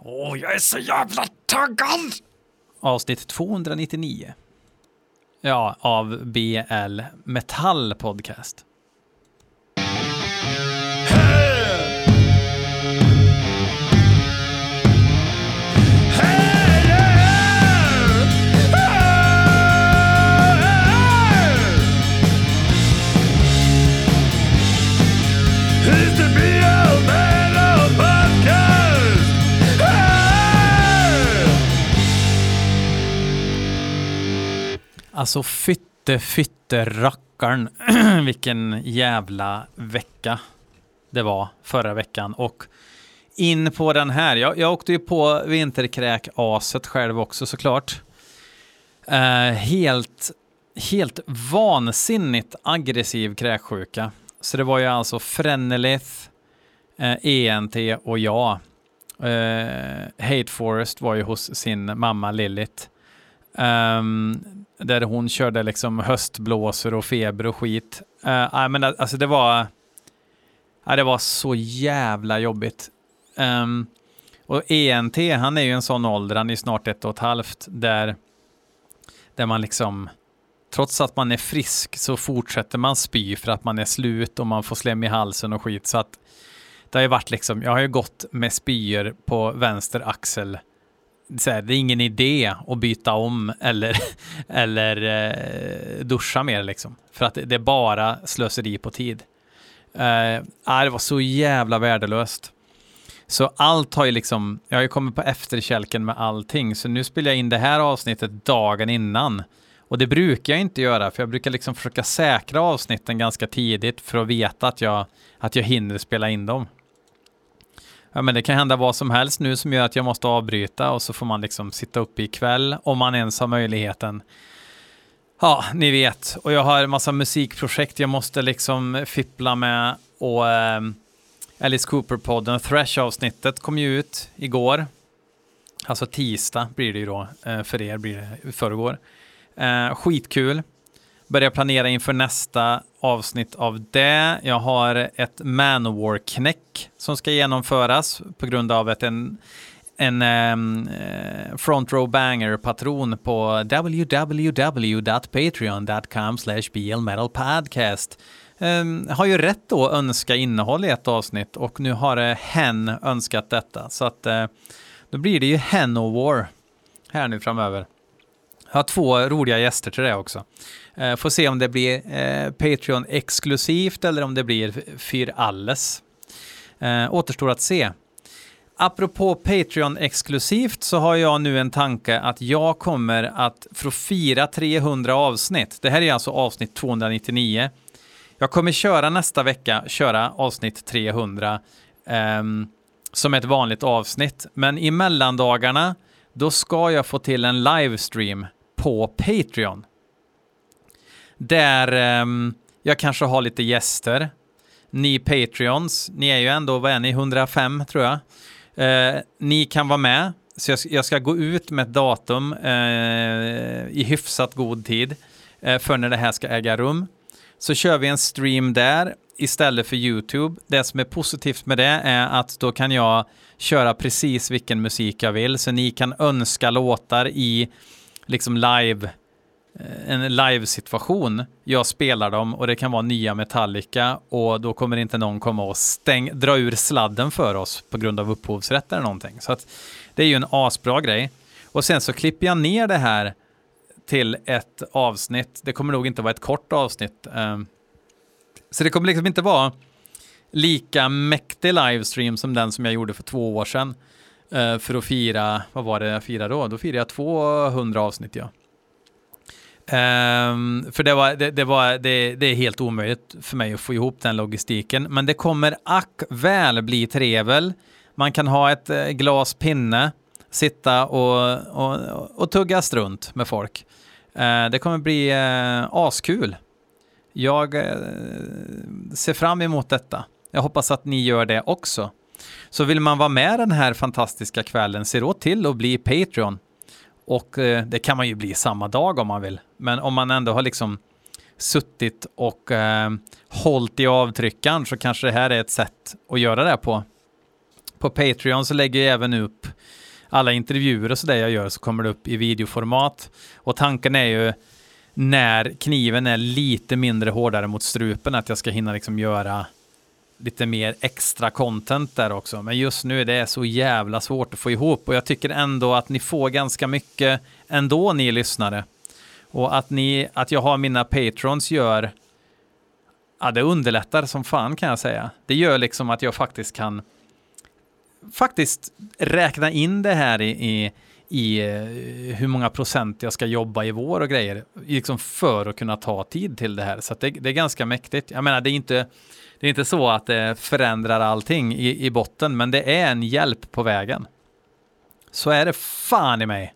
Åh, jag är så jävla taggad! Avsnitt 299. Ja, av BL Metall Podcast. Alltså fytte fytte rackarn vilken jävla vecka det var förra veckan och in på den här. Jag, jag åkte ju på vinterkräk-aset själv också såklart. Uh, helt, helt vansinnigt aggressiv kräksjuka. Så det var ju alltså Frenelith, eh, uh, ENT och jag. Uh, eh, Hate Forest var ju hos sin mamma Lilith. Um, där hon körde liksom höstblåsor och feber och skit. Uh, men alltså det var, uh, det var så jävla jobbigt. Um, och ENT, han är ju en sån ålder, han är ju snart ett och ett halvt, där, där man liksom, trots att man är frisk så fortsätter man spy för att man är slut och man får slem i halsen och skit. Så att det har ju varit liksom, jag har ju gått med spyor på vänster axel så här, det är ingen idé att byta om eller, eller eh, duscha mer liksom. För att det är bara slöseri på tid. Eh, äh, det var så jävla värdelöst. Så allt har ju liksom, jag har ju kommit på efterkälken med allting, så nu spelar jag in det här avsnittet dagen innan. Och det brukar jag inte göra, för jag brukar liksom försöka säkra avsnitten ganska tidigt för att veta att jag, att jag hinner spela in dem. Ja, men det kan hända vad som helst nu som gör att jag måste avbryta och så får man liksom sitta uppe ikväll om man ens har möjligheten. Ja, ni vet. Och jag har en massa musikprojekt jag måste liksom fippla med och eh, Alice Cooper-podden, Thrash-avsnittet kom ju ut igår. Alltså tisdag blir det ju då, eh, för er blir det förrgår. Eh, skitkul börja planera inför nästa avsnitt av det. Jag har ett Manowar-knäck som ska genomföras på grund av att en, en um, front row banger-patron på www.patreon.com slash blmetalpodcast um, ehm, har ju rätt då att önska innehåll i ett avsnitt och nu har uh, hen önskat detta. Så att uh, då blir det ju Henowar här nu framöver. Jag har två roliga gäster till det också. Eh, får se om det blir eh, Patreon exklusivt eller om det blir för alles. Eh, återstår att se. Apropå Patreon exklusivt så har jag nu en tanke att jag kommer att för att fira 300 avsnitt. Det här är alltså avsnitt 299. Jag kommer köra nästa vecka, köra avsnitt 300 eh, som ett vanligt avsnitt. Men i mellandagarna, då ska jag få till en livestream på Patreon. Där um, jag kanske har lite gäster. Ni Patreons, ni är ju ändå, vad är ni, 105 tror jag. Uh, ni kan vara med, så jag, jag ska gå ut med ett datum uh, i hyfsat god tid uh, för när det här ska äga rum. Så kör vi en stream där istället för YouTube. Det som är positivt med det är att då kan jag köra precis vilken musik jag vill, så ni kan önska låtar i liksom live Eh, Eh, en live-situation. Jag spelar dem och det kan vara nya Metallica och då kommer inte någon komma och stäng, dra ur sladden för oss på grund av upphovsrätt eller någonting. Så att det är ju en asbra grej. Och sen så klipper jag ner det här till ett avsnitt. Det kommer nog inte vara ett kort avsnitt. Ehm, så det kommer liksom inte vara lika mäktig livestream som den som jag gjorde för två år sedan. Eh, för att fira, vad var det jag firade då? Då firade jag 200 avsnitt ja. Um, för det, var, det, det var, det, det, är helt omöjligt för mig att få ihop den logistiken. Men det kommer ack väl bli trevel. Man kan ha ett eh, glas pinne, sitta och, och, och tugga strunt med folk. Uh, det kommer bli uh, askul. Jag uh, ser fram emot detta. Jag hoppas att ni gör det också. Så vill man vara med den här fantastiska kvällen, se då till att bli Patreon. Och eh, det kan man ju bli samma dag om man vill. Men om man ändå har liksom suttit och eh, hållit i avtryckaren så kanske det här är ett sätt att göra det på. På Patreon så lägger jag även upp alla intervjuer och sådär jag gör så kommer det upp i videoformat. Och tanken är ju när kniven är lite mindre hårdare mot strupen att jag ska hinna liksom göra lite mer extra content där också. Men just nu är det så jävla svårt att få ihop och jag tycker ändå att ni får ganska mycket ändå ni lyssnare. Och att, ni, att jag har mina patrons gör, ja det underlättar som fan kan jag säga. Det gör liksom att jag faktiskt kan faktiskt räkna in det här i, i, i eh, hur många procent jag ska jobba i vår och grejer, liksom för att kunna ta tid till det här. Så det, det, är ganska mäktigt. Jag menar, det är inte, det är inte så att det förändrar allting i, i botten, men det är en hjälp på vägen. Så är det fan i mig.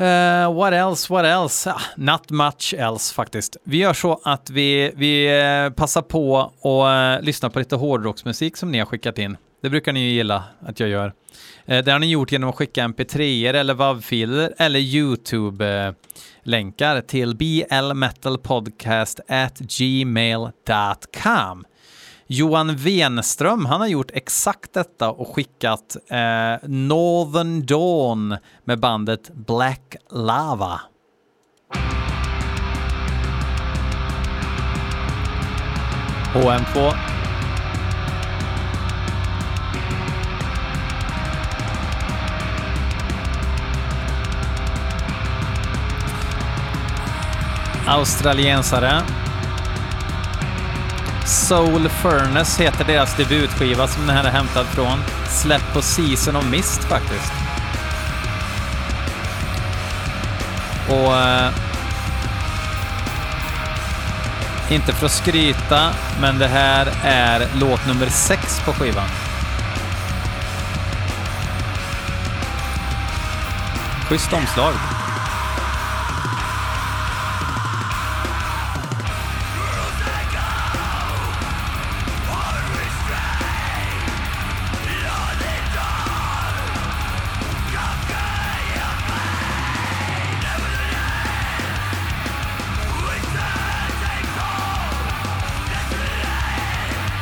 Uh, what else, what else? Ah, not much else faktiskt. Vi gör så att vi, vi uh, passar på att uh, eh, lyssna på lite hårdrocksmusik som ni har skickat in. Det brukar ni ju gilla att jag gör. Eh, det har ni gjort genom att skicka mp3 eller WAV-filer eller YouTube-länkar till blmetalpodcast@gmail.com. Johan Wenström, han har gjort exakt detta och skickat eh, Northern Dawn med bandet Black Lava. HM2. Australiensare. Soul Furnace heter deras debutskiva som den här är hämtad från. Släpp på Season of Mist faktiskt. Och... Eh, inte för att skryta, men det här är låt nummer sex på skivan. Schysst omslag.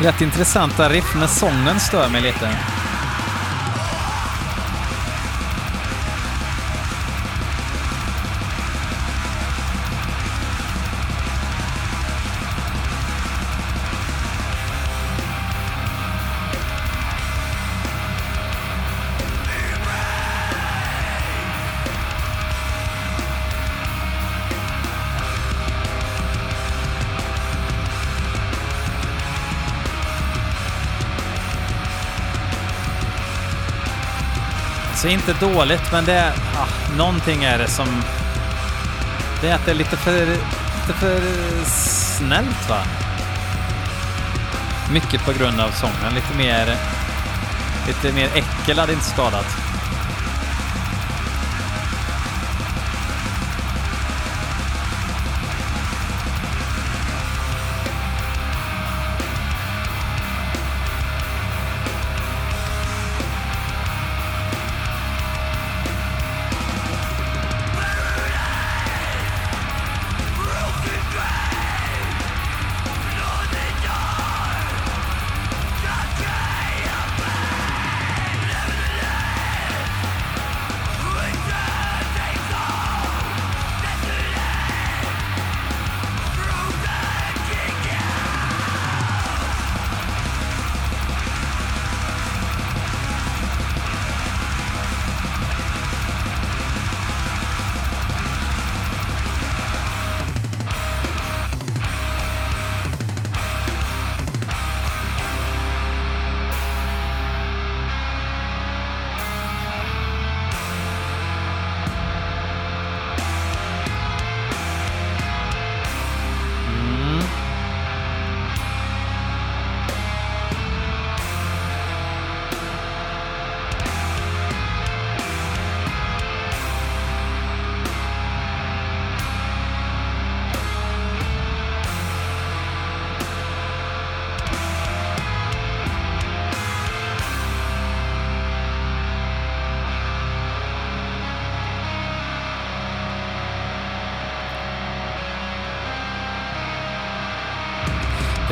Rätt intressanta riff, men sången stör mig lite. Inte dåligt, men det är... Ah, någonting är det som... Det är att det är lite för... Lite för snällt va? Mycket på grund av sången. Lite mer... Lite mer äckel hade inte skadat.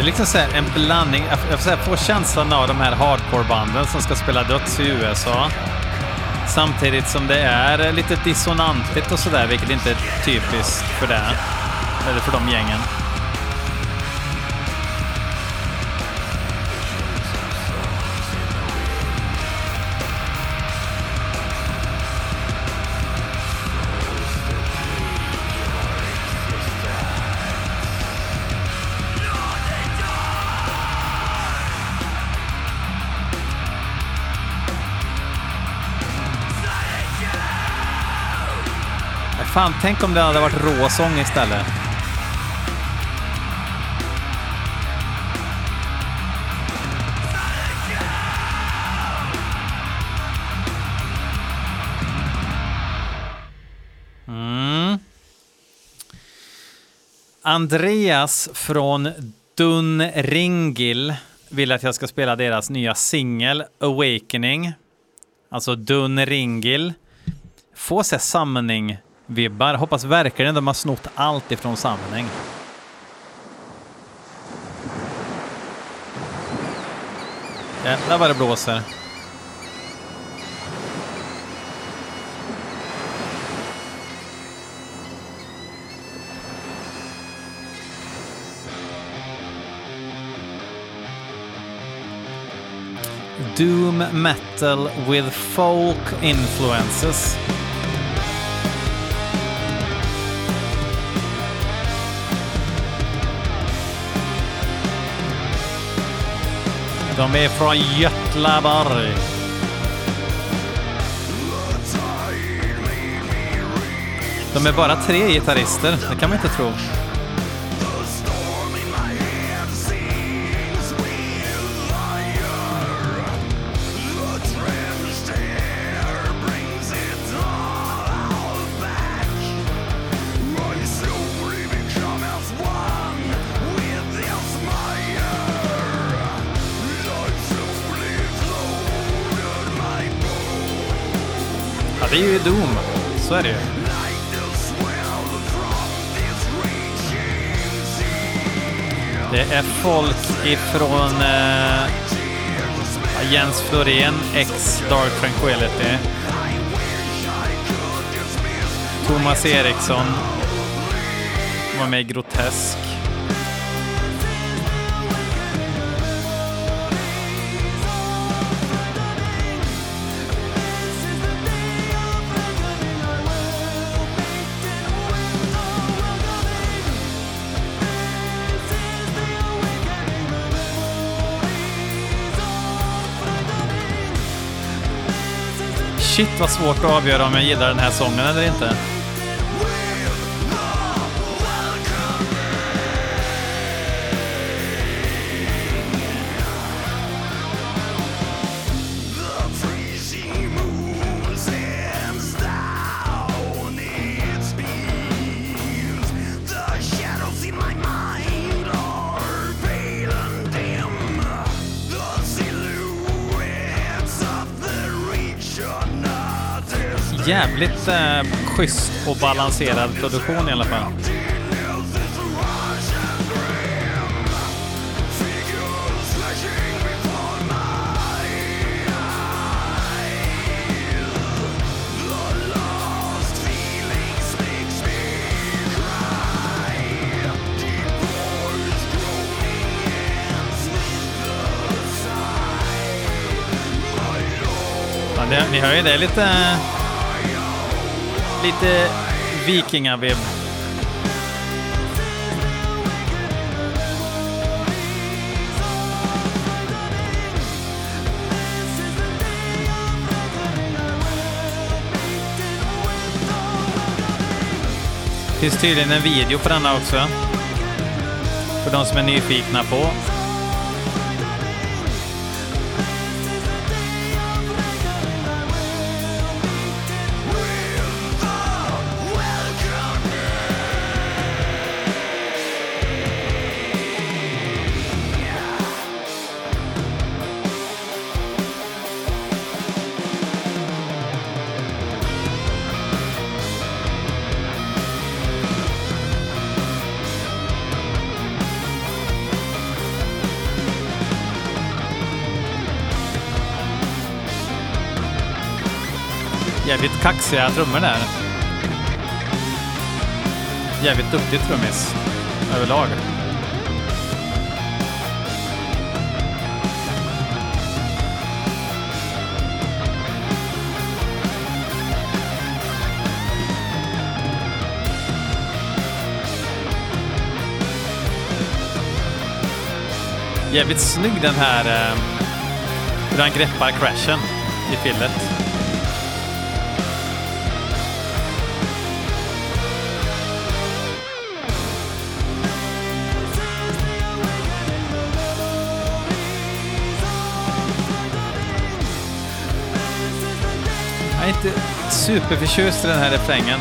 Är liksom så en blandning, jag får, säga, får känslan av de här hardcore-banden som ska spela döds i USA. Samtidigt som det är lite dissonantigt och sådär, vilket inte är typiskt för det. Eller för de gängen. Fan, tänk om det hade varit råsång istället. Mm. Andreas från Dunringil vill att jag ska spela deras nya singel Awakening. Alltså Dunringil. Få se samling vibbar. Hoppas verkligen de har snott allt ifrån samling. Jävlar vad det blåser. Doom metal with folk influences. De är från Götlaborg. De är bara tre gitarrister, det kan man inte tro. Så är det ju. Det är folk ifrån eh, Jens Florén, ex Dark Tranquility. Thomas Eriksson var med i Grotesk. Shit vad svårt att avgöra om jag gillar den här sången eller inte. Eh, schysst och balanserad produktion i alla fall. Ja, det, ni hör ju, det är lite... Lite vikingavibb. finns tydligen en video på denna också. För de som är nyfikna på. Kaxiga trummor där. Jävligt duktig trummis överlag. Jävligt snygg den här, eh, hur han greppar crashen i fillet. Superförtjust i den här refrängen.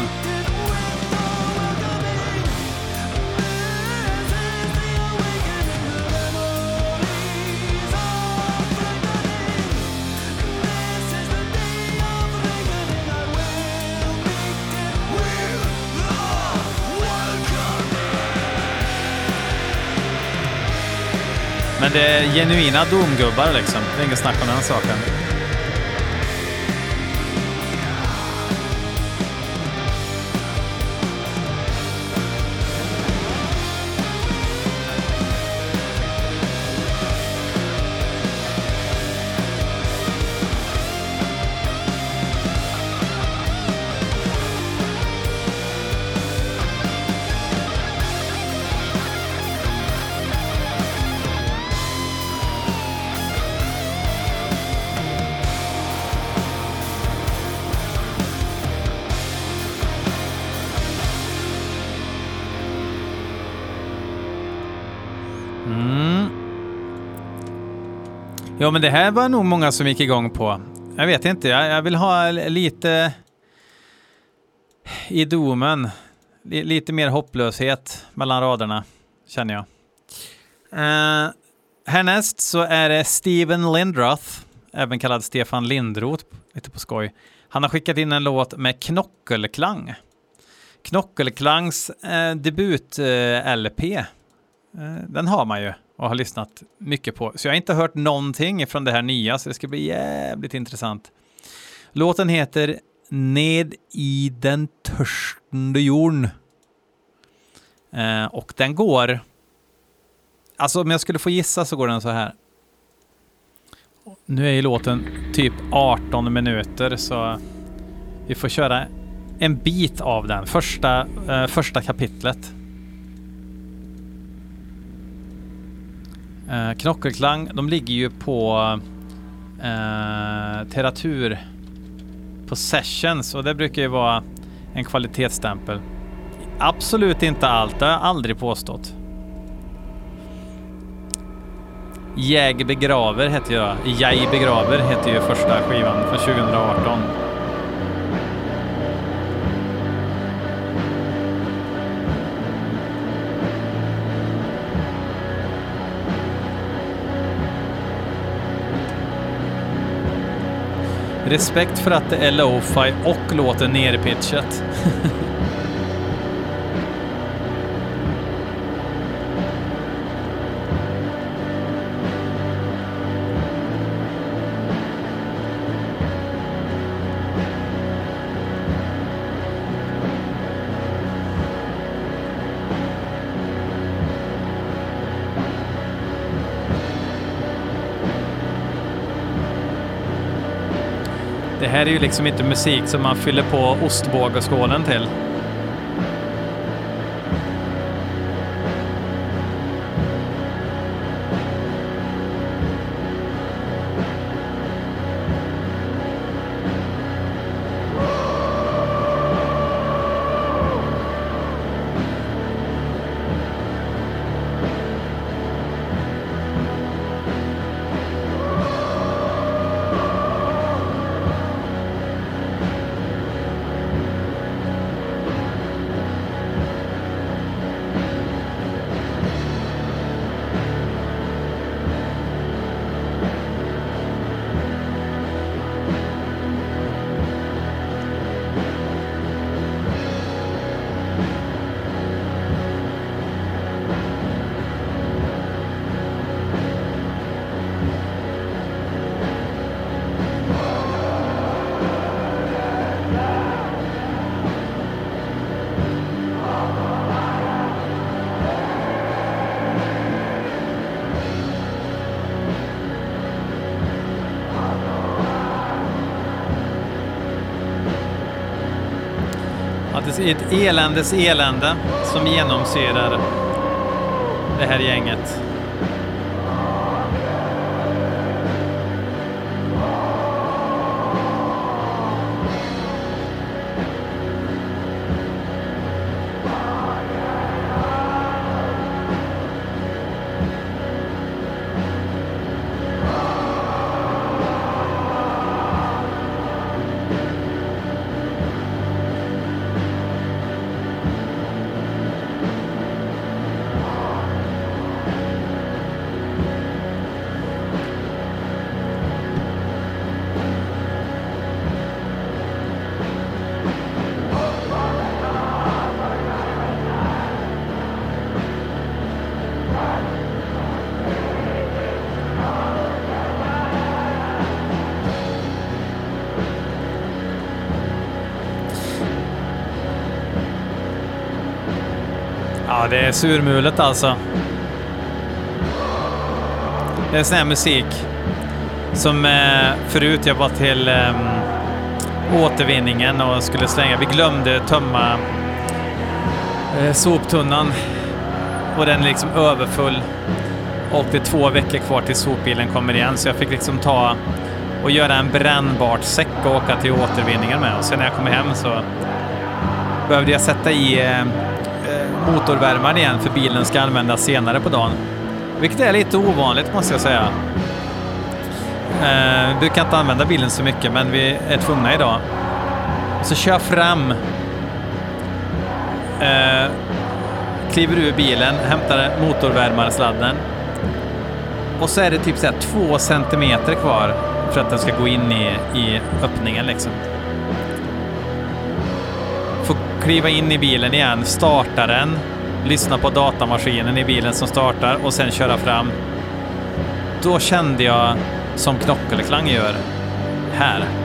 Men det är genuina domgubbar liksom. Det är inget snack om den saken. Ja, men det här var nog många som gick igång på. Jag vet inte, jag, jag vill ha lite i domen. L lite mer hopplöshet mellan raderna, känner jag. Uh, härnäst så är det Steven Lindroth, även kallad Stefan Lindroth, lite på skoj. Han har skickat in en låt med knockelklang. Knockelklangs eh, debut-LP. Eh, eh, den har man ju och har lyssnat mycket på. Så jag har inte hört någonting från det här nya, så det ska bli jävligt intressant. Låten heter Ned i den törstande jorden. Eh, och den går... Alltså om jag skulle få gissa så går den så här. Nu är ju låten typ 18 minuter så vi får köra en bit av den. Första, eh, första kapitlet. Eh, Knockelklang, de ligger ju på eh, Teratur på Sessions och det brukar ju vara en kvalitetsstämpel. Absolut inte allt, det har jag aldrig påstått. Jag begraver heter jag. Jag begraver heter ju första skivan från 2018. Respekt för att det är lo-fi och låter nerpitchat. här är ju liksom inte musik som man fyller på ostbågeskålen till. Ett eländes elände som genomsyrar det här gänget. Ja, det är surmulet alltså. Det är sån här musik som eh, förut jag var till ehm, återvinningen och skulle slänga. Vi glömde tömma eh, soptunnan och den är liksom överfull. Och det är två veckor kvar till sopbilen kommer igen så jag fick liksom ta och göra en brännbart säck och åka till återvinningen med. Och sen när jag kom hem så behövde jag sätta i ehm, motorvärmaren igen för bilen ska användas senare på dagen. Vilket är lite ovanligt måste jag säga. Eh, vi brukar inte använda bilen så mycket men vi är tvungna idag. Så kör jag fram. Eh, kliver ur bilen, hämtar motorvärmarsladden. Och så är det typ så här två centimeter kvar för att den ska gå in i, i öppningen liksom kliva in i bilen igen, starta den, lyssna på datamaskinen i bilen som startar och sen köra fram. Då kände jag som Knockelklang gör här.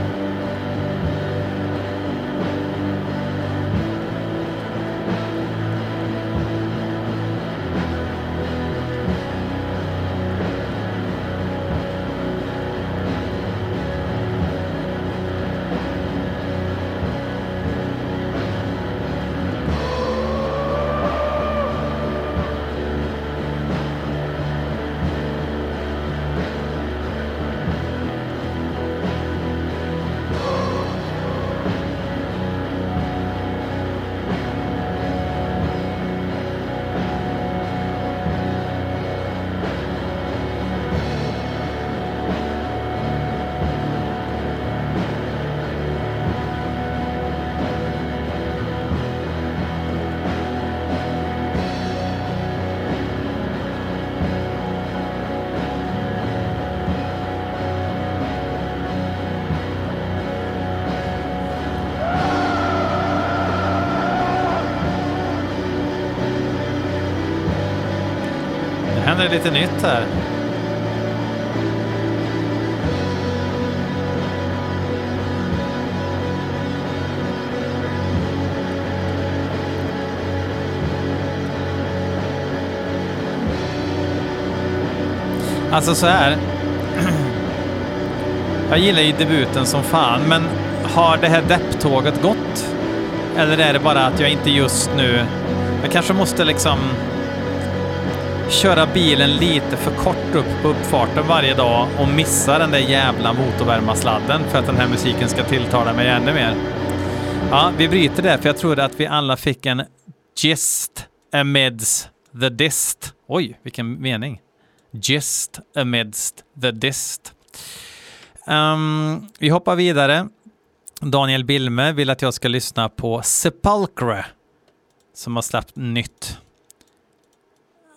Händer lite nytt här. Alltså så här. Jag gillar ju debuten som fan, men har det här depptåget gått? Eller är det bara att jag inte just nu... Jag kanske måste liksom köra bilen lite för kort upp på uppfarten varje dag och missa den där jävla motorvärmarsladden för att den här musiken ska tilltala mig ännu mer. Ja, vi bryter det, för jag trodde att vi alla fick en gist amidst the dist. Oj, vilken mening. Gist amidst the dist. Um, vi hoppar vidare. Daniel Bilme vill att jag ska lyssna på Sepulchre som har släppt nytt.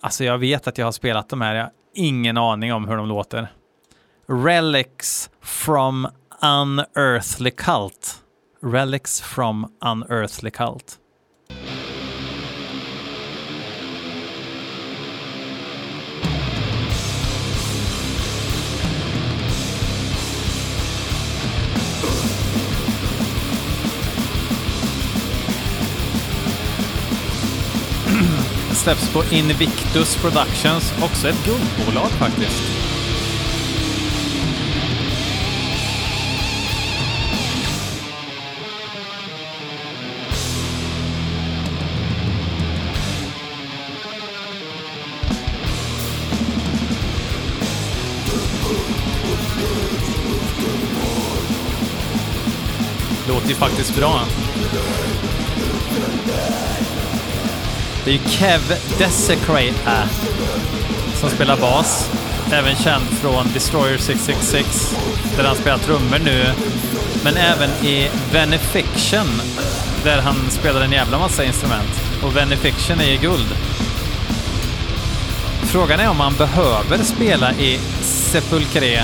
Alltså jag vet att jag har spelat de här, jag har ingen aning om hur de låter. Relics from Unearthly Cult. Relics from Unearthly Cult. släpps på Invictus Productions, också ett guldbolag faktiskt. Låter ju faktiskt bra. Det är ju Kev Desecrate som spelar bas. Även känd från Destroyer 666 där han spelar trummor nu. Men även i Venefiction där han spelar en jävla massa instrument. Och Venefiction är ju guld. Frågan är om han behöver spela i Sepulcre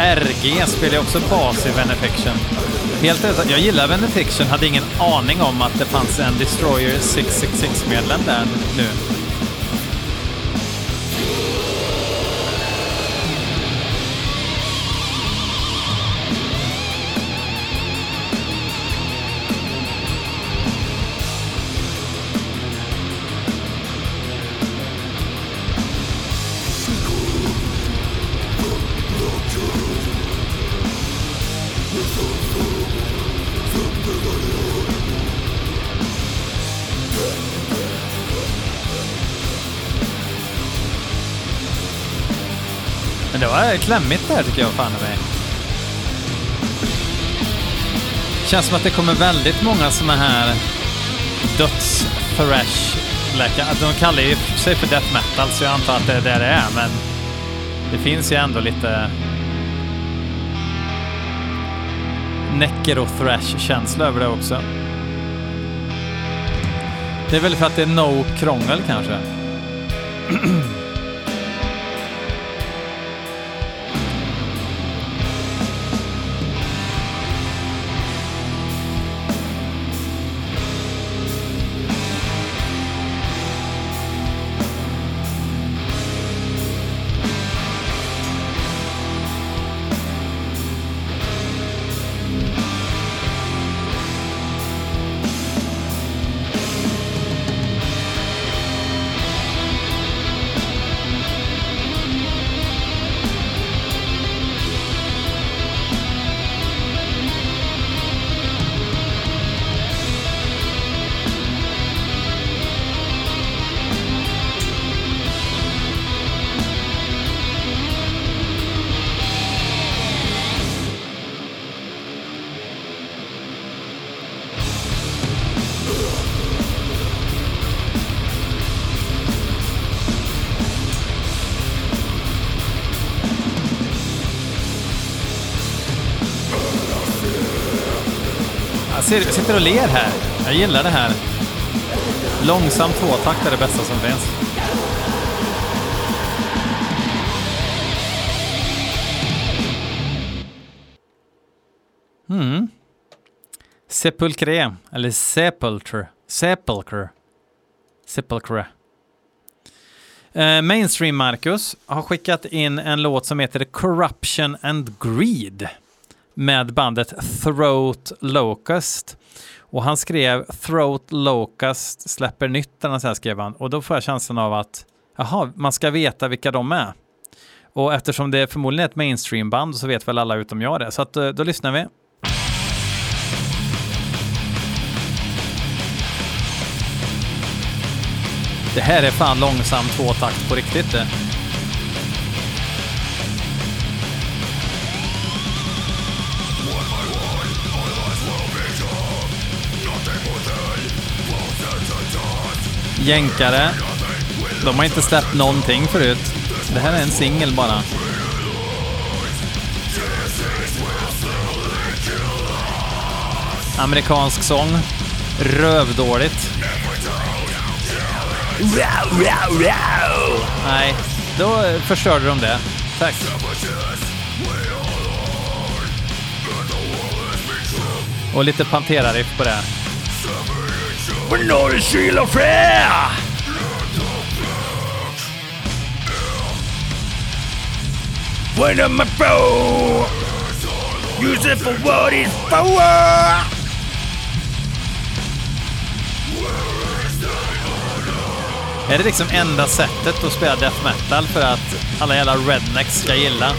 RG spelar ju också bas i Venefiction. Helt rätt, jag gillar Venefiction, hade ingen aning om att det fanns en Destroyer 666-medlem där nu. Men det var klämmigt det här tycker jag fan i mig. Känns som att det kommer väldigt många såna här döds thrash De kallar ju sig för death metal så jag antar att det är det det är men det finns ju ändå lite Necker och thrash känsla över det också. Det är väl för att det är no krångel kanske. ser- jag sitter och ler här. Jag gillar det här. Långsam tvåtakt är det bästa som finns. Mm. Sepulcre, eller Sepulture. Sepulcre. Sepulcre. Uh, Mainstream Marcus har skickat in en låt som heter Corruption and Greed med bandet Throat Locust. Och han skrev Throat Locust släpper nytt, eller så här skrev han. Och då får jag känslan av att jaha, man ska veta vilka de är. Och eftersom det förmodligen är ett mainstreamband så vet väl alla utom jag det. Så att, eh, då lyssnar vi. Det här är fan långsam tvåtakt på riktigt det. Jänkare. De har inte släppt någonting förut. Det här är en singel bara. Amerikansk sång. Rövdåligt. Nej, då förstörde de det. Tack. Och lite Pantera-riff på det. When I'm a pro, use it for what it's for. Är det liksom enda sättet att spela death metal för att alla jävla rednecks ska gilla?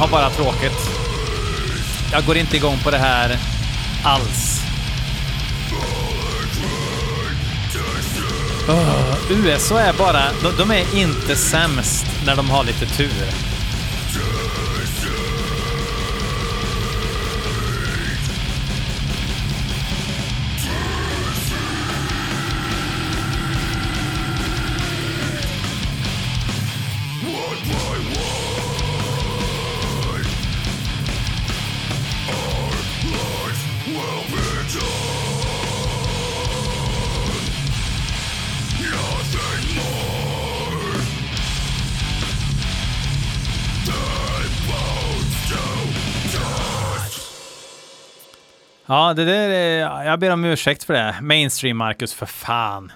Har bara tråkigt. Jag går inte igång på det här alls. Ah, oh, USA är bara... De, de är inte sämst när de har lite tur. Ja, det där är, jag ber om ursäkt för det. Mainstream Marcus, för fan.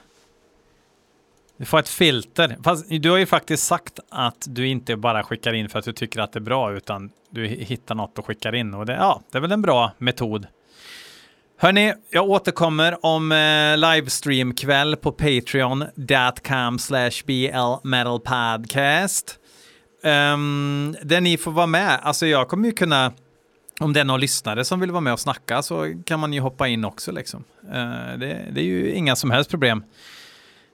Du får ett filter. Fast du har ju faktiskt sagt att du inte bara skickar in för att du tycker att det är bra, utan du hittar något och skickar in. Och det, ja, det är väl en bra metod. Hörni, jag återkommer om eh, livestream-kväll på patreon.com slash blmetalpodcast. Um, där ni får vara med. Alltså jag kommer ju kunna om det är någon lyssnare som vill vara med och snacka så kan man ju hoppa in också. Liksom. Eh, det, det, är ju inga som helst problem.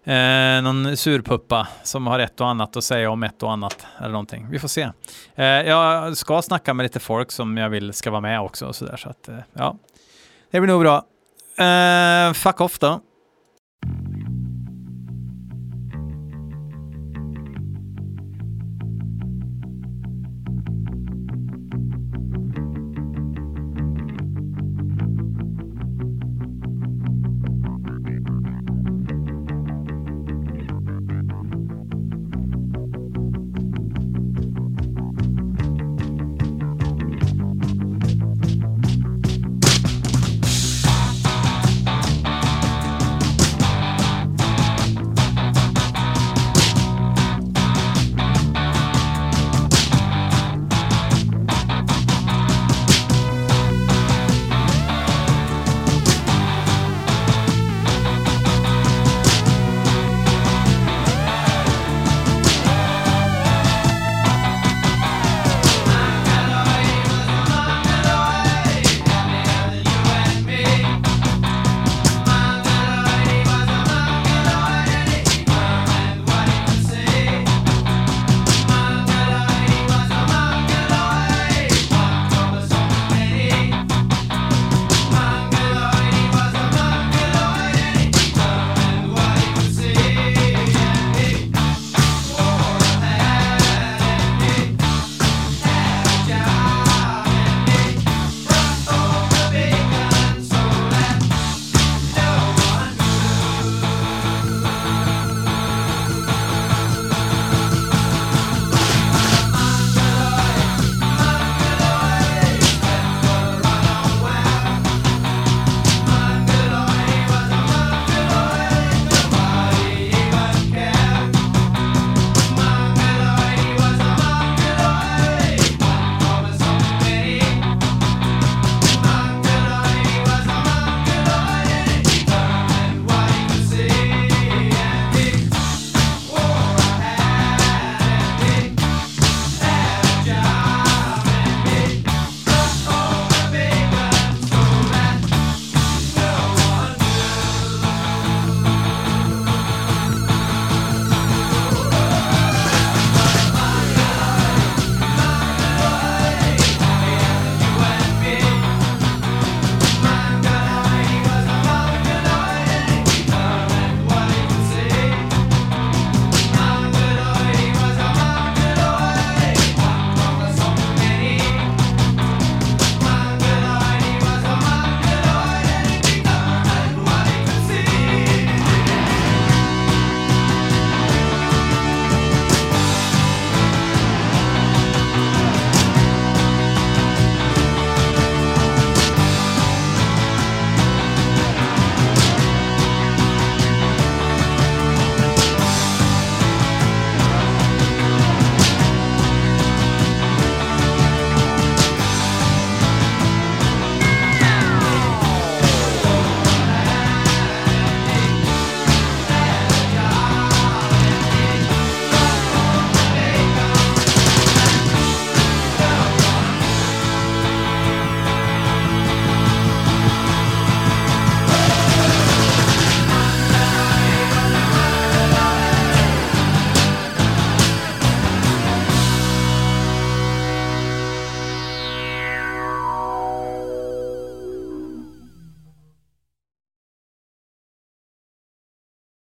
Eh, någon surpuppa som har ett och annat att säga om ett och annat eller någonting. Vi får se. Eh, jag ska snacka med lite folk som jag vill ska vara med också och så där. Så att, eh, ja, det blir nog bra. Eh, fuck off då.